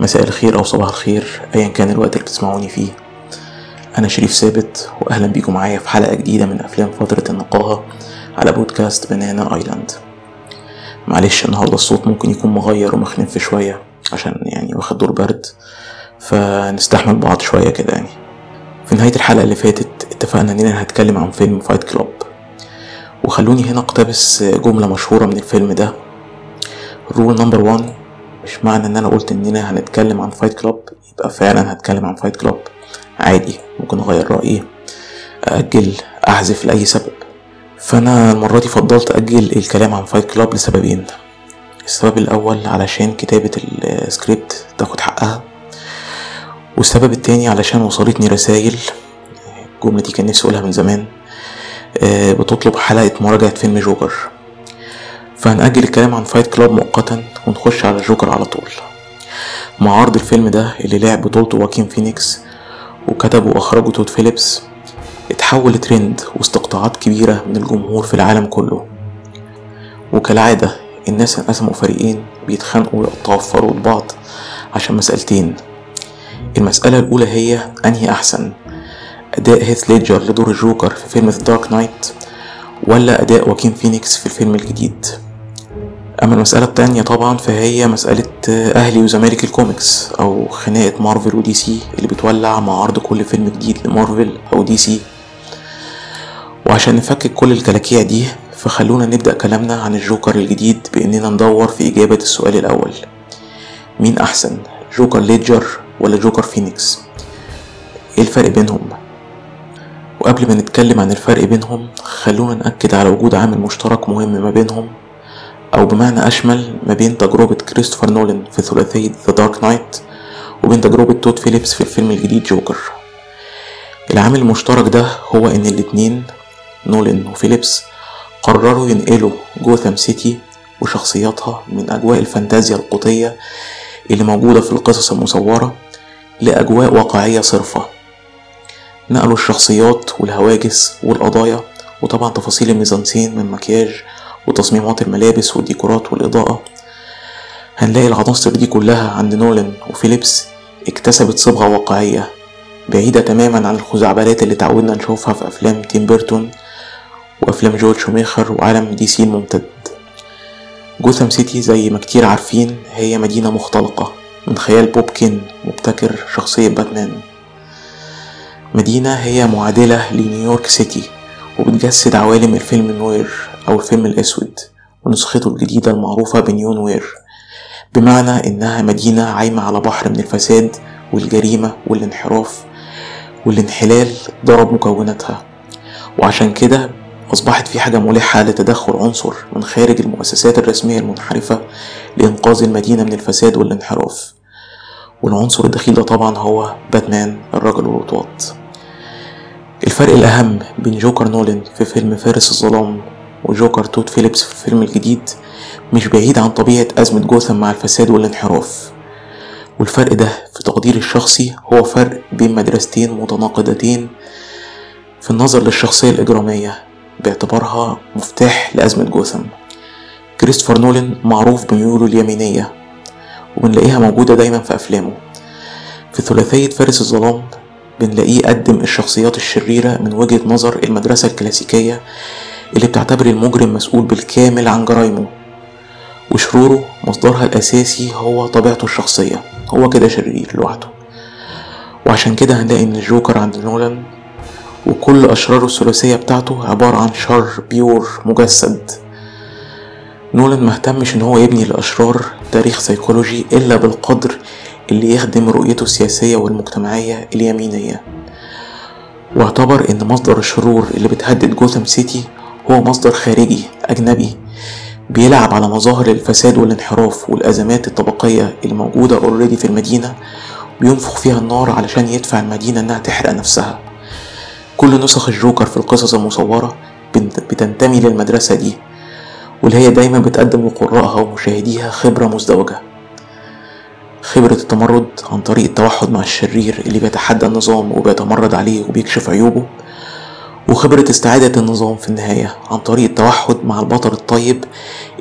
مساء الخير أو صباح الخير أيا كان الوقت اللي بتسمعوني فيه. أنا شريف ثابت وأهلا بيكم معايا في حلقة جديدة من أفلام فترة النقاهة على بودكاست Banana Island. معلش النهاردة الصوت ممكن يكون مغير ومخنف شوية عشان يعني واخد دور برد. فنستحمل بعض شوية كده يعني. في نهاية الحلقة اللي فاتت اتفقنا إننا هنتكلم عن فيلم Fight Club وخلوني هنا أقتبس جملة مشهورة من الفيلم ده. Rule number one مش معنى إن أنا قلت إننا هنتكلم عن Fight Club يبقى فعلا هتكلم عن Fight Club عادي ممكن أغير رأيي أجل أحذف لأي سبب. فأنا المرة دي فضلت أجل الكلام عن Fight Club لسببين. السبب الأول علشان كتابة السكريبت تاخد حقها والسبب التاني علشان وصلتني رسايل الجملة دي كان نفسي أقولها من زمان بتطلب حلقة مراجعة فيلم جوكر. فهنأجل الكلام عن Fight Club مؤقتا ونخش على جوكر على طول. مع عرض الفيلم ده اللي لعب بطولته واكين فينيكس وكتبه وأخرجه تود فيليبس اتحول لترند واستقطاعات كبيرة من الجمهور في العالم كله. وكالعادة الناس انقسموا فريقين بيتخانقوا ويقطعوا في فروة بعض عشان مسألتين. المسألة الأولى هي أنهي أحسن أداء هيث ليدجر لدور الجوكر في فيلم The Dark Knight ولا أداء واكين فينيكس في الفيلم الجديد؟ أما المسألة التانية طبعا فهي مسألة أهلي وزمالك الكوميكس أو خناقة مارفل ودي سي اللي بتولع مع عرض كل فيلم جديد لمارفل أو دي سي وعشان نفكك كل الكلاكيع دي فخلونا نبدأ كلامنا عن الجوكر الجديد بإننا ندور في إجابة السؤال الأول. مين أحسن جوكر ليدجر ولا جوكر فينيكس؟ إيه الفرق بينهم؟ وقبل ما نتكلم عن الفرق بينهم خلونا نأكد على وجود عامل مشترك مهم ما بينهم. أو بمعنى أشمل ما بين تجربة كريستوفر نولان في ثلاثية The Dark Knight وبين تجربة تود فيليبس في الفيلم الجديد جوكر. العامل المشترك ده هو إن الاتنين نولان وفيليبس قرروا ينقلوا جوثام سيتي وشخصياتها من أجواء الفانتازيا القوطية اللي موجودة في القصص المصورة لأجواء واقعية صرفة. نقلوا الشخصيات والهواجس والقضايا وطبعا تفاصيل الميزانسين من مكياج وتصميمات الملابس والديكورات والإضاءة. هنلاقي العناصر دي كلها عند نولان وفيليبس اكتسبت صبغة واقعية بعيدة تماما عن الخزعبلات اللي تعودنا نشوفها في أفلام تيم بيرتون وأفلام جويل شوماخر وعالم دي سي الممتد. جوثام سيتي زي ما كتير عارفين هي مدينة مختلقة من خيال بوب كين مبتكر شخصية باتمان. مدينة هي معادلة لنيويورك سيتي وبتجسد عوالم الفيلم noir. أو الفيلم الأسود ونسخته الجديدة المعروفة ب neo noir بمعنى إنها مدينة عايمة على بحر من الفساد والجريمة والانحراف والانحلال ضرب مكوناتها. وعشان كده أصبحت في حاجة ملحة لتدخل عنصر من خارج المؤسسات الرسمية المنحرفة لإنقاذ المدينة من الفساد والانحراف. والعنصر الدخيل ده طبعا هو باتمان الرجل الوطواط الفرق الأهم بين جوكر نولان في فيلم فارس الظلام وجوكر تود فيليبس في الفيلم الجديد مش بعيد عن طبيعة أزمة جوثام مع الفساد والانحراف. والفرق ده في تقديري الشخصي هو فرق بين مدرستين متناقضتين في النظر للشخصية الإجرامية باعتبارها مفتاح لأزمة جوثام كريستوفر نولان معروف بميوله اليمينية وبنلاقيها موجودة دايما في أفلامه. في ثلاثية فارس الظلام بنلاقيه قدم الشخصيات الشريرة من وجهة نظر المدرسة الكلاسيكية اللي بتعتبر المجرم مسؤول بالكامل عن جرايمه وشروره مصدرها الأساسي هو طبيعته الشخصية هو كده شرير لوحده. وعشان كده هنلاقي إن الجوكر عند نولان وكل أشراره الثلاثية بتاعته عبارة عن شر pure مجسد. نولان مهتمش إن هو يبني للأشرار تاريخ سيكولوجي إلا بالقدر اللي يخدم رؤيته السياسية والمجتمعية اليمينية. واعتبر إن مصدر الشرور اللي بتهدد جوثام سيتي هو مصدر خارجي أجنبي بيلعب على مظاهر الفساد والانحراف والأزمات الطبقية اللي موجودة اوريدي في المدينة وينفخ فيها النار علشان يدفع المدينة إنها تحرق نفسها. كل نسخ الجوكر في القصص المصورة بتنتمي للمدرسة دي واللي هي دايما بتقدم لقراءها ومشاهديها خبرة مزدوجة. خبرة التمرد عن طريق التوحد مع الشرير اللي بيتحدى النظام وبيتمرد عليه وبيكشف عيوبه. وخبرة استعادة النظام في النهاية عن طريق التوحد مع البطل الطيب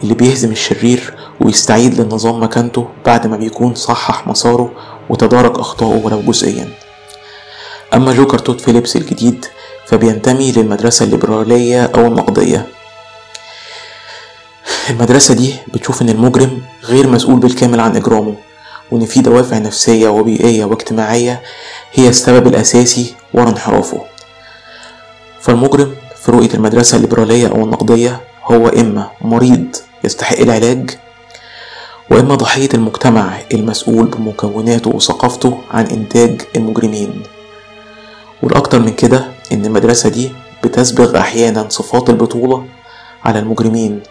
اللي بيهزم الشرير ويستعيد للنظام مكانته بعد ما بيكون صحح مساره وتدارك أخطائه ولو جزئيا. أما جوكر توت فيليبس الجديد فبينتمي للمدرسة الليبرالية أو النقدية. المدرسة دي بتشوف إن المجرم غير مسؤول بالكامل عن إجرامه وإن في دوافع نفسية وبيئية واجتماعية هي السبب الأساسي ورا انحرافه. فالمجرم في رؤية المدرسة الليبرالية أو النقدية هو إما مريض يستحق العلاج وإما ضحية المجتمع المسؤول بمكوناته وثقافته عن إنتاج المجرمين. والأكتر من كده إن المدرسة دي بتسبغ أحيانا صفات البطولة على المجرمين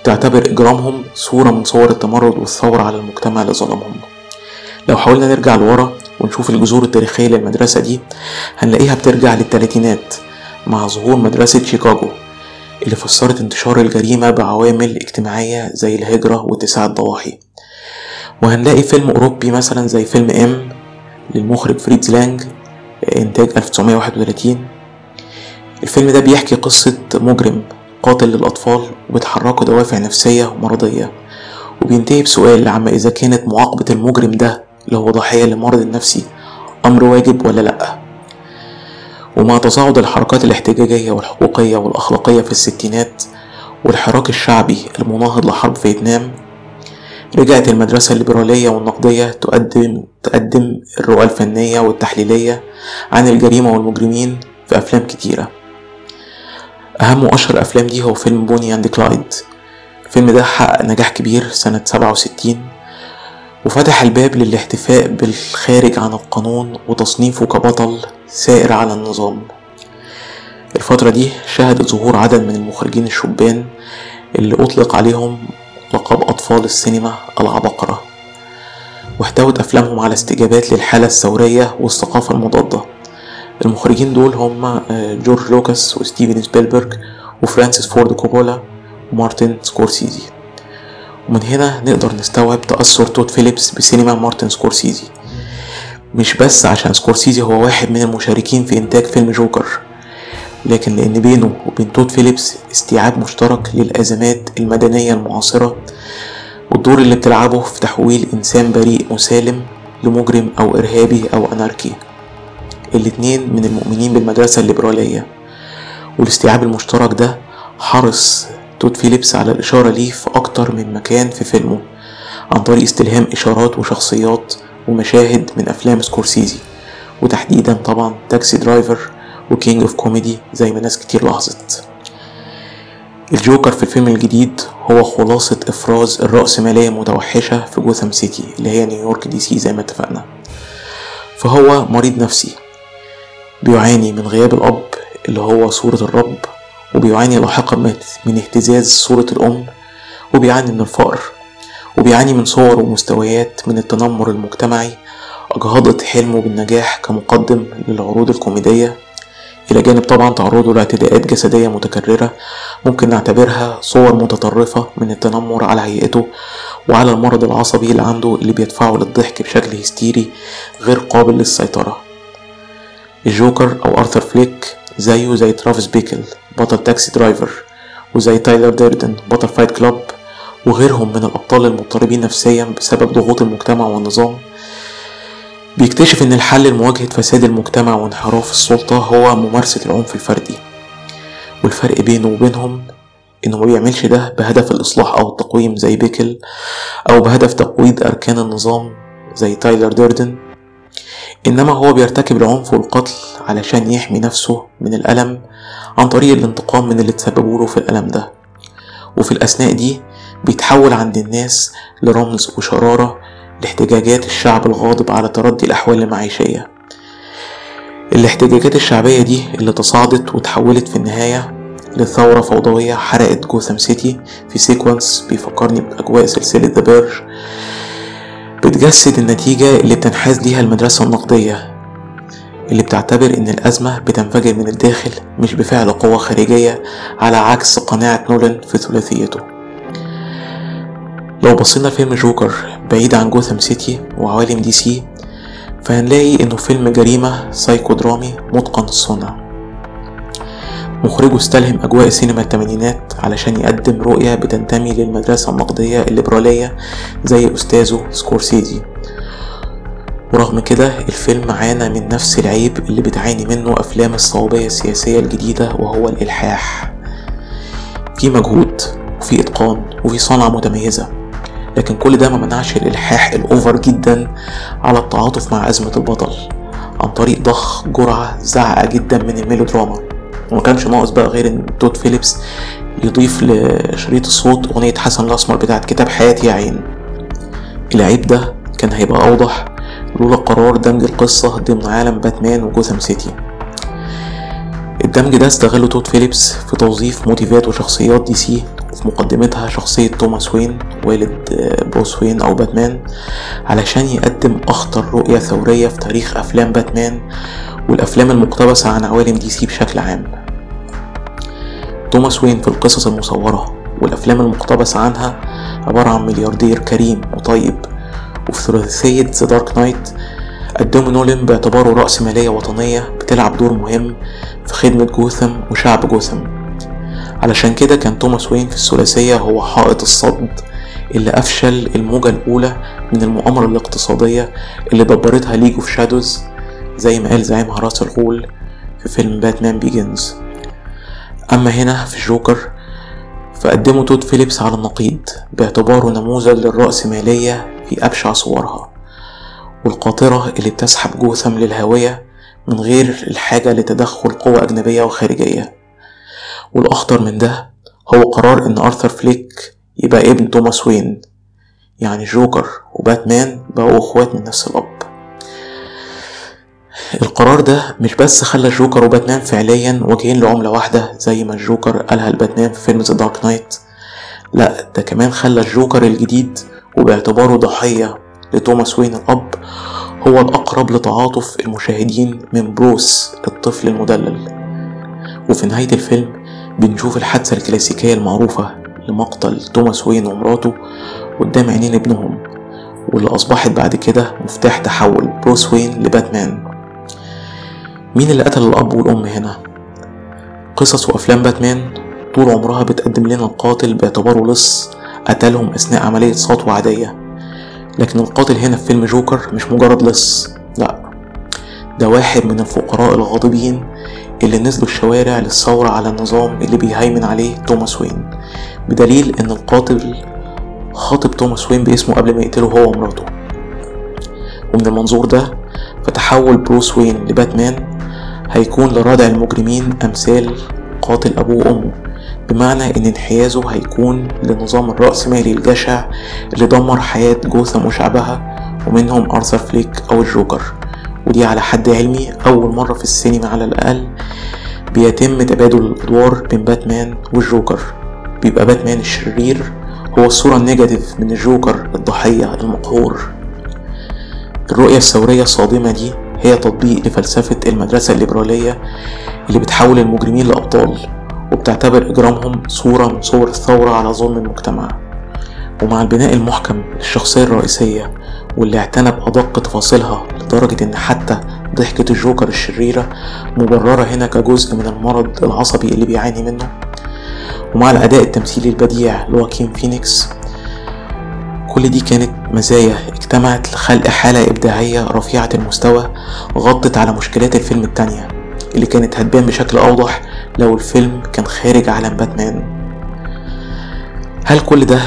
وتعتبر إجرامهم صورة من صور التمرد والثورة على المجتمع اللي ظلمهم. لو حاولنا نرجع لورا ونشوف الجذور التاريخية للمدرسة دي هنلاقيها بترجع للتلاتينات مع ظهور مدرسة شيكاغو اللي فسرت انتشار الجريمة بعوامل اجتماعية زي الهجرة واتساع الضواحي. وهنلاقي فيلم أوروبي مثلا زي فيلم M للمخرج فريتز لانج إنتاج 1931 الفيلم ده بيحكي قصة مجرم قاتل للأطفال وبتحركه دوافع نفسية ومرضية. وبينتهي بسؤال عما إذا كانت معاقبة المجرم ده اللي هو ضحية للمرض النفسي أمر واجب ولا لأ؟ ومع تصاعد الحركات الاحتجاجية والحقوقية والأخلاقية في الستينات والحراك الشعبي المناهض لحرب فيتنام رجعت المدرسة الليبرالية والنقدية تقدم تقدم الرؤى الفنية والتحليلية عن الجريمة والمجرمين في أفلام كتيرة. أهم وأشهر أفلام دي هو فيلم بوني أند كلايد. الفيلم ده حقق نجاح كبير سنة سبعة وستين. وفتح الباب للاحتفاء بالخارج عن القانون وتصنيفه كبطل سائر على النظام. الفترة دي شهدت ظهور عدد من المخرجين الشبان اللي أطلق عليهم لقب أطفال السينما العبقرة واحتوت أفلامهم على استجابات للحالة الثورية والثقافة المضادة. المخرجين دول هم جورج لوكاس وستيفن سبيلبرج وفرانسيس فورد كوبولا ومارتن سكورسيزي. ومن هنا نقدر نستوعب تأثر تود فيليبس بسينما مارتن سكورسيزي. مش بس عشان سكورسيزي هو واحد من المشاركين في إنتاج فيلم جوكر لكن لأن بينه وبين تود فيليبس استيعاب مشترك للأزمات المدنية المعاصرة والدور اللي بتلعبه في تحويل إنسان بريء مسالم لمجرم أو إرهابي أو أناركي. الاتنين من المؤمنين بالمدرسة الليبرالية. والاستيعاب المشترك ده حرص تود فيليبس على الإشارة ليه في أكتر من مكان في فيلمه عن طريق استلهام إشارات وشخصيات ومشاهد من أفلام سكورسيزي وتحديدا طبعا Taxi Driver و King of Comedy زي ما ناس كتير لاحظت. الجوكر في الفيلم الجديد هو خلاصة إفراز الرأسمالية المتوحشة في جوثام سيتي اللي هي نيويورك دي سي زي ما اتفقنا. فهو مريض نفسي بيعاني من غياب الأب اللي هو صورة الرب وبيعاني لاحقا من اهتزاز صورة الأم وبيعاني من الفقر وبيعاني من صور ومستويات من التنمر المجتمعي أجهضت حلمه بالنجاح كمقدم للعروض الكوميدية. إلى جانب طبعا تعرضه لاعتداءات جسدية متكررة ممكن نعتبرها صور متطرفة من التنمر على هيئته وعلى المرض العصبي اللي عنده اللي بيدفعه للضحك بشكل هستيري غير قابل للسيطرة. الجوكر أو أرثر فليك زيه زي ترافيس بيكل بطل Taxi Driver وزي تايلر ديردن بطل Fight Club وغيرهم من الأبطال المضطربين نفسيا بسبب ضغوط المجتمع والنظام. بيكتشف إن الحل لمواجهة فساد المجتمع وانحراف السلطة هو ممارسة العنف الفردي. والفرق بينه وبينهم إنه ما بيعملش ده بهدف الإصلاح أو التقويم زي بيكل أو بهدف تقويض أركان النظام زي تايلر ديردن إنما هو بيرتكب العنف والقتل علشان يحمي نفسه من الألم عن طريق الانتقام من اللي تسببوله في الألم ده. وفي الأثناء دي بيتحول عند الناس لرمز وشرارة لاحتجاجات الشعب الغاضب على تردي الأحوال المعيشية. الاحتجاجات الشعبية دي اللي تصاعدت وتحولت في النهاية لثورة فوضوية حرقت جوثام سيتي في sequence بيفكرني بأجواء سلسلة The Purge بتجسد النتيجة اللي بتنحاز ليها المدرسة النقدية اللي بتعتبر إن الأزمة بتنفجر من الداخل مش بفعل قوة خارجية على عكس قناعة نولان في ثلاثيته. لو بصينا لفيلم جوكر بعيد عن جوثام سيتي وعوالم دي سي فهنلاقي إنه فيلم جريمة سايكو درامي متقن الصنع. مخرجه استلهم أجواء سينما التمانينات علشان يقدم رؤية بتنتمي للمدرسة النقدية الليبرالية زي أستاذه سكورسيزي. ورغم كده الفيلم عانى من نفس العيب اللي بتعاني منه أفلام الصوابية السياسية الجديدة وهو الإلحاح. في مجهود وفي إتقان وفي صنعة متميزة. لكن كل ده ما منعش الإلحاح الأوفر جدا على التعاطف مع أزمة البطل عن طريق ضخ جرعة زاعقة جدا من الميلودراما. وما كانش ناقص بقى غير إن تود فيليبس يضيف لشريط الصوت أغنية حسن الأسمر بتاعت كتاب حياتي يا عين. العيب ده كان هيبقى أوضح لولا قرار دمج القصة ضمن عالم باتمان وجوثام سيتي. الدمج ده استغله تود فيليبس في توظيف موتيفات وشخصيات دي سي وفي مقدمتها شخصية توماس وين والد بروس وين أو باتمان علشان يقدم أخطر رؤية ثورية في تاريخ أفلام باتمان والأفلام المقتبسة عن عوالم دي سي بشكل عام. توماس وين في القصص المصورة والأفلام المقتبسة عنها عبارة عن ملياردير كريم وطيب. وفي ثلاثية The Dark Knight قدمه نولان باعتباره رأسمالية وطنية بتلعب دور مهم في خدمة جوثم وشعب جوثم. علشان كده كان توماس وين في الثلاثية هو حائط الصد اللي أفشل الموجة الأولى من المؤامرة الاقتصادية اللي دبرتها League of Shadows زي ما قال زعيمها راس الغول في فيلم Batman Begins أما هنا في الجوكر فقدمه تود فيليبس على النقيض باعتباره نموذج للرأسمالية في أبشع صورها والقاطرة اللي بتسحب جوثم للهاوية من غير الحاجة لتدخل قوة أجنبية وخارجية. والأخطر من ده هو قرار إن أرثر فليك يبقى ابن توماس وين يعني جوكر وباتمان بقوا أخوات من نفس الأب. القرار ده مش بس خلى الجوكر وباتمان فعليا وجهين لعملة واحدة زي ما الجوكر قالها لباتمان في فيلم The Dark Knight لا ده كمان خلى الجوكر الجديد وباعتباره ضحية لتوماس وين الأب هو الأقرب لتعاطف المشاهدين من بروس الطفل المدلل. وفي نهاية الفيلم بنشوف الحادثة الكلاسيكية المعروفة لمقتل توماس وين ومراته قدام عينين ابنهم واللي أصبحت بعد كده مفتاح تحول بروس وين لباتمان. مين اللي قتل الأب والأم هنا؟ قصص وأفلام باتمان طول عمرها بتقدم لنا القاتل باعتباره لص قتلهم أثناء عملية سطو عادية لكن القاتل هنا في فيلم جوكر مش مجرد لص لأ. ده واحد من الفقراء الغاضبين اللي نزلوا الشوارع للثورة على النظام اللي بيهيمن عليه توماس وين. بدليل إن القاتل خاطب توماس وين باسمه قبل ما يقتله هو ومراته. ومن المنظور ده فتحول بروس وين لباتمان هيكون لردع المجرمين أمثال قاتل أبوه وأمه بمعنى إن انحيازه هيكون للنظام الرأسمالي الجشع اللي دمر حياة جوثام وشعبها ومنهم أرثر فليك أو الجوكر. ودي على حد علمي أول مرة في السينما على الأقل بيتم تبادل الأدوار بين باتمان والجوكر. بيبقى باتمان الشرير هو الصورة ال negative من الجوكر الضحية المقهور. الرؤية الثورية الصادمة دي هي تطبيق لفلسفة المدرسة الليبرالية اللي بتحول المجرمين لأبطال وبتعتبر إجرامهم صورة من صور الثورة على ظلم المجتمع. ومع البناء المحكم للشخصية الرئيسية واللي اعتنى بأدق تفاصيلها لدرجة إن حتى ضحكة الجوكر الشريرة مبررة هنا كجزء من المرض العصبي اللي بيعاني منه. ومع الأداء التمثيلي البديع لواكين فينيكس كل دي كانت مزايا. اجتمعت لخلق حالة إبداعية رفيعة المستوى غطت على مشكلات الفيلم التانية اللي كانت هتبان بشكل أوضح لو الفيلم كان خارج عالم باتمان. هل كل ده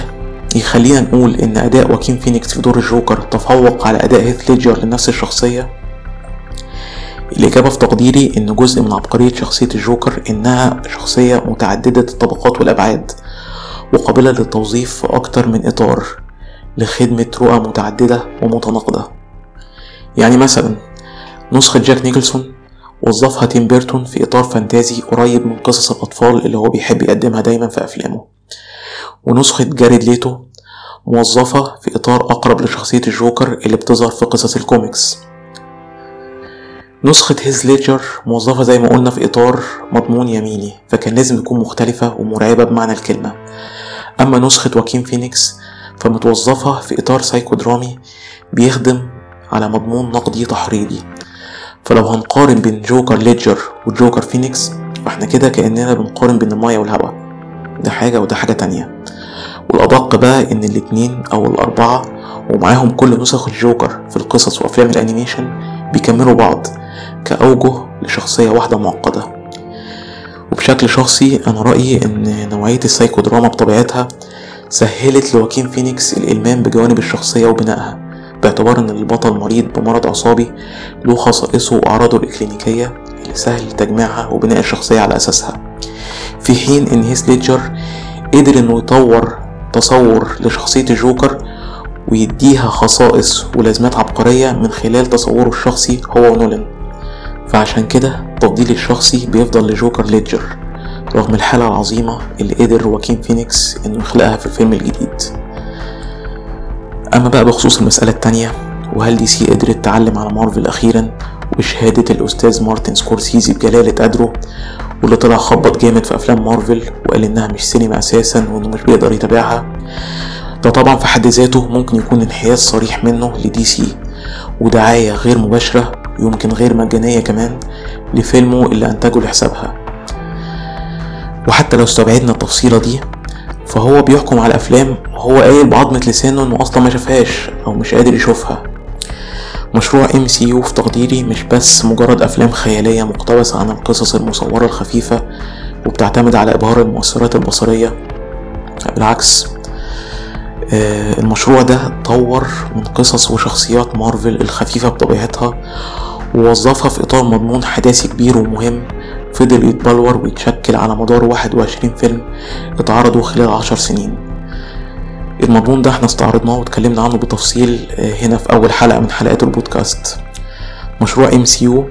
يخلينا نقول إن أداء واكين فينيكس في دور الجوكر تفوق على أداء هيث ليدجر لنفس الشخصية؟ الإجابة في تقديري إن جزء من عبقرية شخصية الجوكر إنها شخصية متعددة الطبقات والأبعاد وقابلة للتوظيف في أكتر من إطار. لخدمة رؤى متعددة ومتناقضة. يعني مثلا نسخة جاك نيكلسون وظفها تيم بيرتون في إطار فانتازي قريب من قصص الأطفال اللي هو بيحب يقدمها دايما في أفلامه. ونسخة جاريد ليتو موظفة في إطار أقرب لشخصية الجوكر اللي بتظهر في قصص الكوميكس. نسخة هيث ليدجر موظفة زي ما قلنا في إطار مضمون يميني فكان لازم تكون مختلفة ومرعبة بمعنى الكلمة. أما نسخة واكين فينيكس فمتوظفة في إطار سايكو درامي بيخدم على مضمون نقدي تحريضي. فلو هنقارن بين جوكر ليدجر وجوكر فينيكس فإحنا كده كأننا بنقارن بين المية والهواء. ده حاجة وده حاجة تانية. والأدق بقى إن الاتنين أو الأربعة ومعاهم كل نسخ الجوكر في القصص وأفلام ال animation بيكملوا بعض كأوجه لشخصية واحدة معقدة. وبشكل شخصي أنا رأيي إن نوعية السايكو دراما بطبيعتها سهلت لواكين فينيكس الإلمام بجوانب الشخصية وبنائها باعتبار إن البطل مريض بمرض عصابي له خصائصه وأعراضه الإكلينيكية اللي سهل تجميعها وبناء الشخصية على أساسها. في حين إن هيث ليدجر قدر إنه يطور تصور لشخصية الجوكر ويديها خصائص ولازمات عبقرية من خلال تصوره الشخصي هو ونولان فعشان كده تفضيلي الشخصي بيفضل لجوكر ليدجر. رغم الحالة العظيمة اللي قدر واكين فينيكس إنه يخلقها في الفيلم الجديد. أما بقى بخصوص المسألة التانية وهل DC قدرت تعلم على مارفل أخيرا بشهادة الأستاذ مارتن سكورسيزي بجلالة قدره؟ واللي طلع خبط جامد في أفلام مارفل وقال إنها مش سينما أساسا وإنه مش بيقدر يتابعها. ده طبعا في حد ذاته ممكن يكون انحياز صريح منه ل DC ودعاية غير مباشرة يمكن غير مجانية كمان لفيلمه اللي أنتجه لحسابها. وحتى لو استبعدنا التفصيلة دي فهو بيحكم على الأفلام وهو قايل بعضمة لسانه إنه أصلا ما شافهاش أو مش قادر يشوفها. مشروع MCU في تقديري مش بس مجرد أفلام خيالية مقتبسة عن القصص المصورة الخفيفة وبتعتمد على إبهار المؤثرات البصرية بالعكس. المشروع ده طور من قصص وشخصيات مارفل الخفيفة بطبيعتها ووظفها في إطار مضمون حداثي كبير ومهم. فضل يتبلور ويتشكل على مدار 21 فيلم اتعرضوا خلال عشر سنين. المضمون ده إحنا استعرضناه واتكلمنا عنه بتفصيل هنا في أول حلقة من حلقات البودكاست. مشروع MCU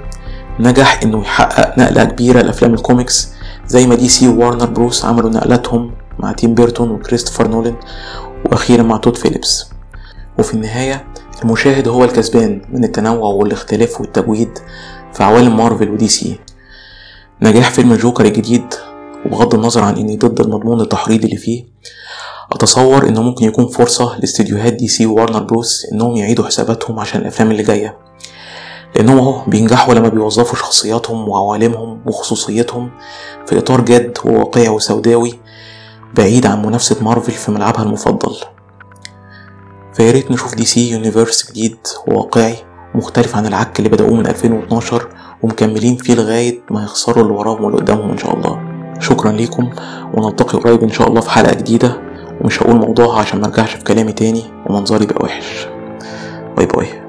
نجح إنه يحقق نقلة كبيرة لأفلام الكوميكس زي ما DC و Warner Bros عملوا نقلاتهم مع تيم بيرتون وكريستوفر نولان وأخيرا مع تود فيليبس. وفي النهاية المشاهد هو الكسبان من التنوع والاختلاف والتجويد في عوالم مارفل و DC. نجاح فيلم جوكر الجديد وبغض النظر عن إني ضد المضمون التحريضي اللي فيه أتصور إنه ممكن يكون فرصة لاستديوهات DC و Warner Bros إنهم يعيدوا حساباتهم عشان الأفلام اللي جاية. لأنهم أهو بينجحوا لما بيوظفوا شخصياتهم وعوالمهم وخصوصيتهم في إطار جاد وواقعي وسوداوي بعيد عن منافسة مارفل في ملعبها المفضل. فياريت نشوف DC Universe جديد وواقعي مختلف عن العك اللي بدأوه من 2012 ومكملين فيه لغاية ما يخسروا اللي وراهم واللي قدامهم إن شاء الله. شكرا ليكم ونلتقي قريب إن شاء الله في حلقة جديدة. ومش هقول موضوعها عشان مرجعش في كلامي تاني ومنظري بقى وحش. باي باي.